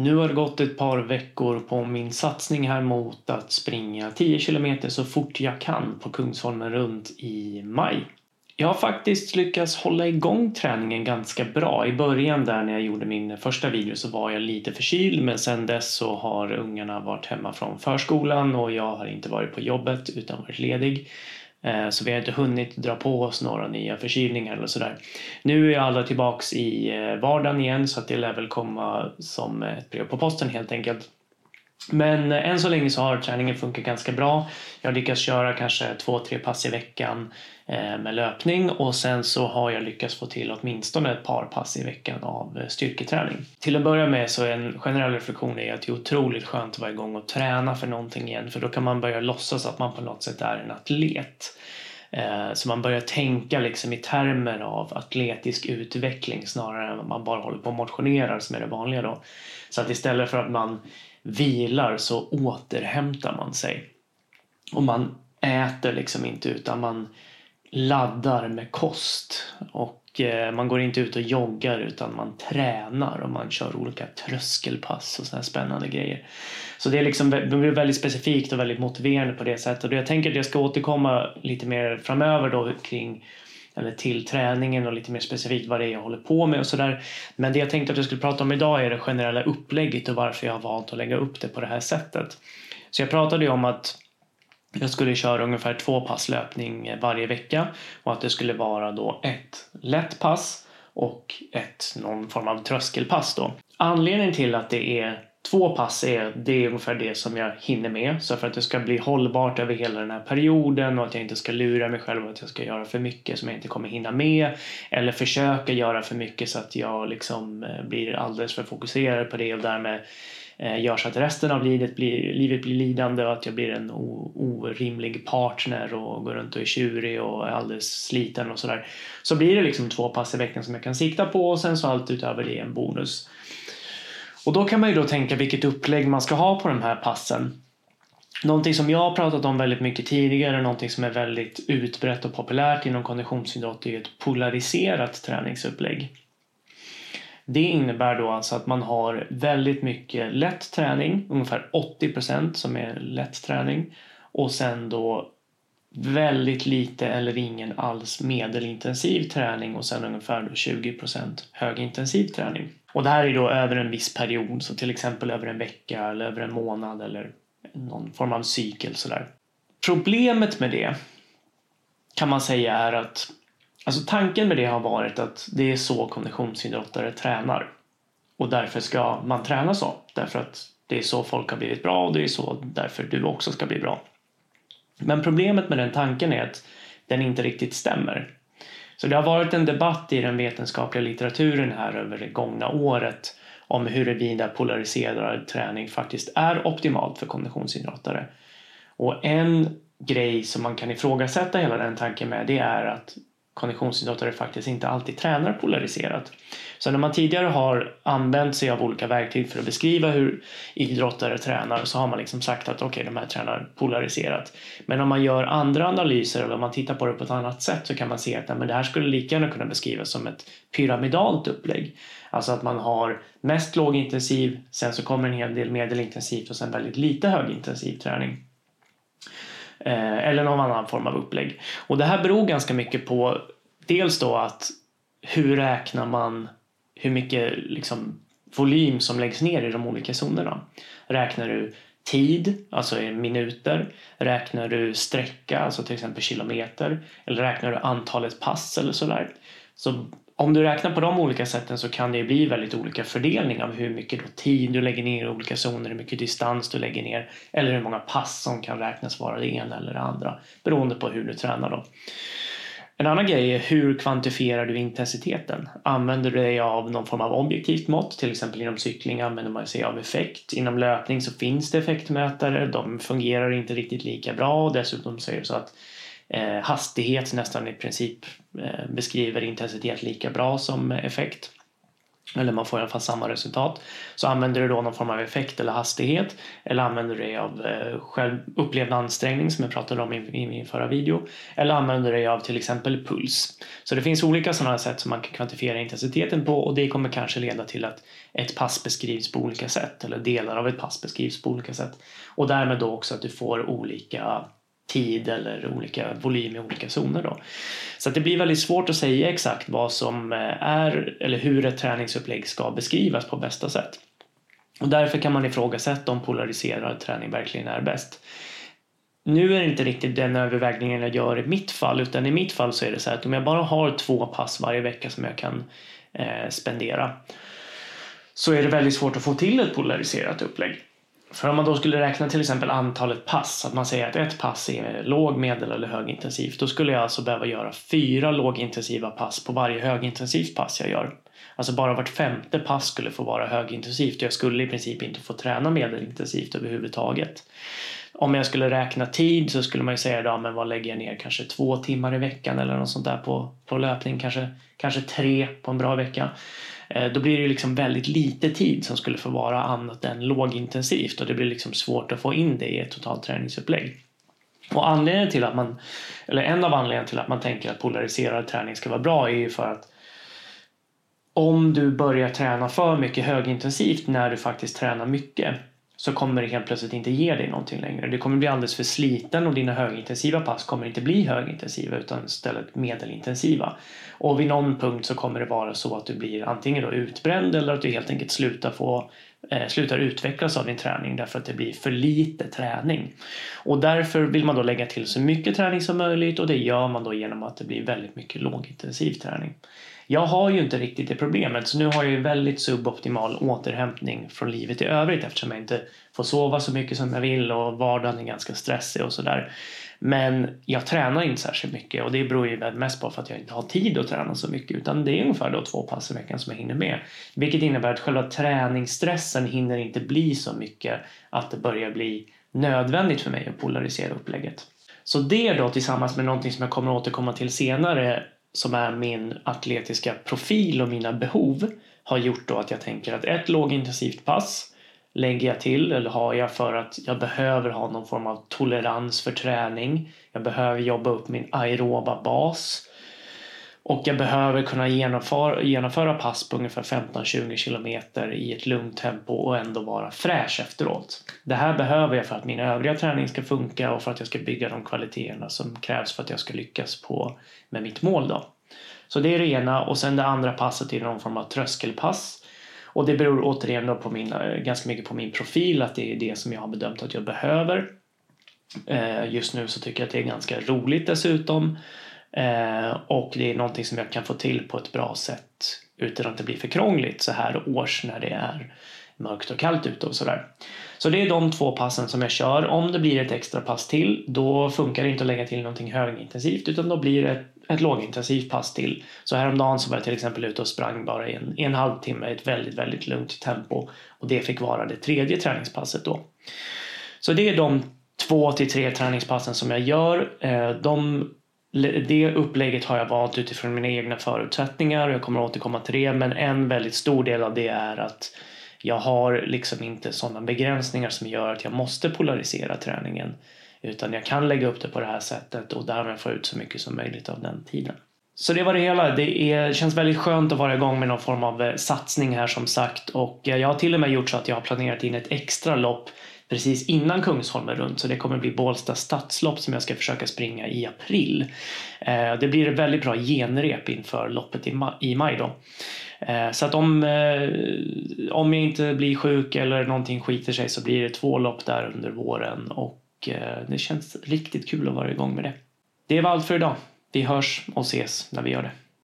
Nu har det gått ett par veckor på min satsning här mot att springa 10 kilometer så fort jag kan på Kungsholmen runt i maj. Jag har faktiskt lyckats hålla igång träningen ganska bra. I början där när jag gjorde min första video så var jag lite förkyld men sen dess så har ungarna varit hemma från förskolan och jag har inte varit på jobbet utan varit ledig. Eh, så vi har inte hunnit dra på oss några nya förkylningar eller sådär. Nu är alla tillbaks i eh, vardagen igen så att det lär väl komma som ett brev på posten helt enkelt. Men eh, än så länge så har träningen funkat ganska bra. Jag lyckas köra kanske två, tre pass i veckan eh, med löpning och sen så har jag lyckats få till åtminstone ett par pass i veckan av eh, styrketräning. Till att börja med så är en generell reflektion är att det är otroligt skönt att vara igång och träna för någonting igen för då kan man börja låtsas att man på något sätt är en atlet. Så man börjar tänka liksom i termer av atletisk utveckling snarare än att man bara håller på och motionerar som är det vanliga då. Så att istället för att man vilar så återhämtar man sig. Och man äter liksom inte utan man laddar med kost. Och eh, man går inte ut och joggar utan man tränar och man kör olika tröskelpass och sådana spännande grejer. Så det, är liksom, det blir väldigt specifikt och väldigt motiverande på det sättet. Och jag tänker att jag ska återkomma lite mer framöver då kring eller till träningen och lite mer specifikt vad det är jag håller på med och sådär. Men det jag tänkte att jag skulle prata om idag är det generella upplägget och varför jag har valt att lägga upp det på det här sättet. Så jag pratade ju om att jag skulle köra ungefär två pass löpning varje vecka och att det skulle vara då ett lätt pass och ett någon form av tröskelpass då. Anledningen till att det är Två pass är, det är ungefär det som jag hinner med. Så för att det ska bli hållbart över hela den här perioden och att jag inte ska lura mig själv att jag ska göra för mycket som jag inte kommer hinna med. Eller försöka göra för mycket så att jag liksom eh, blir alldeles för fokuserad på det och därmed eh, gör så att resten av livet blir, livet blir lidande och att jag blir en orimlig partner och går runt och är tjurig och är alldeles sliten och sådär. Så blir det liksom två pass i veckan som jag kan sikta på och sen så allt utöver det är en bonus. Och då kan man ju då tänka vilket upplägg man ska ha på de här passen. Någonting som jag har pratat om väldigt mycket tidigare, någonting som är väldigt utbrett och populärt inom konditionsidrott är ett polariserat träningsupplägg. Det innebär då alltså att man har väldigt mycket lätt träning, ungefär 80% som är lätt träning och sen då väldigt lite eller ingen alls medelintensiv träning och sen ungefär 20% högintensiv träning. Och det här är då över en viss period, så till exempel över en vecka eller över en månad eller någon form av cykel sådär. Problemet med det kan man säga är att alltså tanken med det har varit att det är så konditionsidrottare tränar. Och därför ska man träna så. Därför att det är så folk har blivit bra och det är så därför du också ska bli bra. Men problemet med den tanken är att den inte riktigt stämmer. Så det har varit en debatt i den vetenskapliga litteraturen här över det gångna året om huruvida polariserad träning faktiskt är optimalt för konditionsidrottare. Och en grej som man kan ifrågasätta hela den tanken med det är att konditionsidrottare faktiskt inte alltid tränar polariserat. Så när man tidigare har använt sig av olika verktyg för att beskriva hur idrottare tränar så har man liksom sagt att okej, okay, de här tränar polariserat. Men om man gör andra analyser eller om man tittar på det på ett annat sätt så kan man se att nej, men det här skulle lika gärna kunna beskrivas som ett pyramidalt upplägg. Alltså att man har mest lågintensiv, sen så kommer en hel del medelintensivt och sen väldigt lite högintensiv träning. Eh, eller någon annan form av upplägg. Och det här beror ganska mycket på dels då att hur räknar man hur mycket liksom, volym som läggs ner i de olika zonerna. Räknar du tid, alltså i minuter? Räknar du sträcka, alltså till exempel kilometer? Eller räknar du antalet pass eller sådär? Så om du räknar på de olika sätten så kan det bli väldigt olika fördelning av hur mycket tid du lägger ner i olika zoner, hur mycket distans du lägger ner eller hur många pass som kan räknas vara det ena eller det andra beroende på hur du tränar. Då. En annan grej är hur kvantifierar du intensiteten? Använder du dig av någon form av objektivt mått? Till exempel inom cykling använder man sig av effekt. Inom löpning så finns det effektmätare. De fungerar inte riktigt lika bra och dessutom så är det så att eh, hastighet nästan i princip eh, beskriver intensitet lika bra som effekt. eller man får i alla fall samma resultat, så använder du då någon form av effekt eller hastighet eller använder du dig av eh, själv upplevd ansträngning som jag pratade om i, i min förra video eller använder du dig av till exempel puls. Så det finns olika sådana sätt som man kan kvantifiera intensiteten på och det kommer kanske leda till att ett pass beskrivs på olika sätt eller delar av ett pass beskrivs på olika sätt och därmed då också att du får olika tid eller olika volym i olika zoner. Då. Så det blir väldigt svårt att säga exakt vad som eh, är eller hur ett träningsupplägg ska beskrivas på bästa sätt. Och därför kan man ifrågasätta om polariserad träning verkligen är bäst. Nu är det inte riktigt den övervägningen jag gör i mitt fall utan i mitt fall så är det så här att om jag bara har två pass varje vecka som jag kan eh, spendera så är det väldigt svårt att få till ett polariserat upplägg. För om man då skulle räkna till exempel antalet pass, att man säger att ett pass är låg, medel eller högintensivt, då skulle jag alltså behöva göra fyra lågintensiva pass på varje högintensivt pass jag gör. Alltså bara vart femte pass skulle få vara högintensivt och jag skulle i princip inte få träna medelintensivt överhuvudtaget. Om jag skulle räkna tid så skulle man ju säga då, men vad lägger jag ner? Kanske två timmar i veckan eller något sånt där på, på löpning, kanske, kanske tre på en bra vecka. Eh, då blir det liksom väldigt lite tid som skulle få vara annat än lågintensivt och det blir liksom svårt att få in det i ett totalt träningsupplägg. Och anledningen till att man, eller en av anledningarna till att man tänker att polariserad träning ska vara bra är ju för att om du börjar träna för mycket högintensivt när du faktiskt tränar mycket så kommer det helt plötsligt inte ge dig någonting längre. Du kommer bli alldeles för sliten och dina högintensiva pass kommer inte bli högintensiva utan istället medelintensiva. Och vid någon punkt så kommer det vara så att du blir antingen då utbränd eller att du helt enkelt slutar, få, eh, slutar utvecklas av din träning därför att det blir för lite träning. Och därför vill man då lägga till så mycket träning som möjligt och det gör man då genom att det blir väldigt mycket lågintensiv träning. Jag har ju inte riktigt det problemet så nu har jag ju väldigt suboptimal återhämtning från livet i övrigt eftersom jag inte får sova så mycket som jag vill och vardagen är ganska stressig och sådär. Men jag tränar inte särskilt mycket och det beror ju mest på för att jag inte har tid att träna så mycket utan det är ungefär då två pass i veckan som jag hinner med. Vilket innebär att själva träningsstressen hinner inte bli så mycket att det börjar bli nödvändigt för mig att polarisera upplägget. Så det då tillsammans med någonting som jag kommer återkomma till senare som är min atletiska profil och mina behov har gjort då att jag tänker att ett lågintensivt pass lägger jag till eller har jag för att jag behöver ha någon form av tolerans för träning. Jag behöver jobba upp min aeroba bas. Och jag behöver kunna genomföra, genomföra pass på ungefär 15-20 kilometer i ett lugnt tempo och ändå vara fräsch efteråt. Det här behöver jag för att min övriga träning ska funka och för att jag ska bygga de kvaliteterna som krävs för att jag ska lyckas på, med mitt mål. Då. Så det är det ena och sen det andra passet är någon form av tröskelpass. Och det beror återigen då på min, eh, ganska mycket på min profil, att det är det som jag har bedömt att jag behöver. Eh, just nu så tycker jag att det är ganska roligt dessutom. Eh, och det är någonting som jag kan få till på ett bra sätt utan att det blir för krångligt så här års när det är mörkt och kallt ute och sådär. Så det är de två passen som jag kör. Om det blir ett extra pass till då funkar det inte att lägga till någonting högintensivt utan då blir det ett, ett lågintensivt pass till. Så häromdagen så var jag till exempel ute och sprang bara i en, en halvtimme i ett väldigt, väldigt lugnt tempo och det fick vara det tredje träningspasset då. Så det är de två till tre träningspassen som jag gör. Eh, de det upplägget har jag valt utifrån mina egna förutsättningar och jag kommer återkomma till det men en väldigt stor del av det är att jag har liksom inte sådana begränsningar som gör att jag måste polarisera träningen utan jag kan lägga upp det på det här sättet och därmed få ut så mycket som möjligt av den tiden. Så det var det hela. Det är, känns väldigt skönt att vara igång med någon form av eh, satsning här som sagt och eh, jag har till och med gjort så att jag har planerat in ett extra lopp precis innan Kungsholmen runt så det kommer bli Bålsta stadslopp som jag ska försöka springa i april. Eh, det blir ett väldigt bra genrep inför loppet i maj då. Eh, så att om, eh, om jag inte blir sjuk eller någonting skiter sig så blir det två lopp där under våren och eh, det känns riktigt kul att vara igång med det. Det var allt för idag. Vi hörs och ses när vi gör det.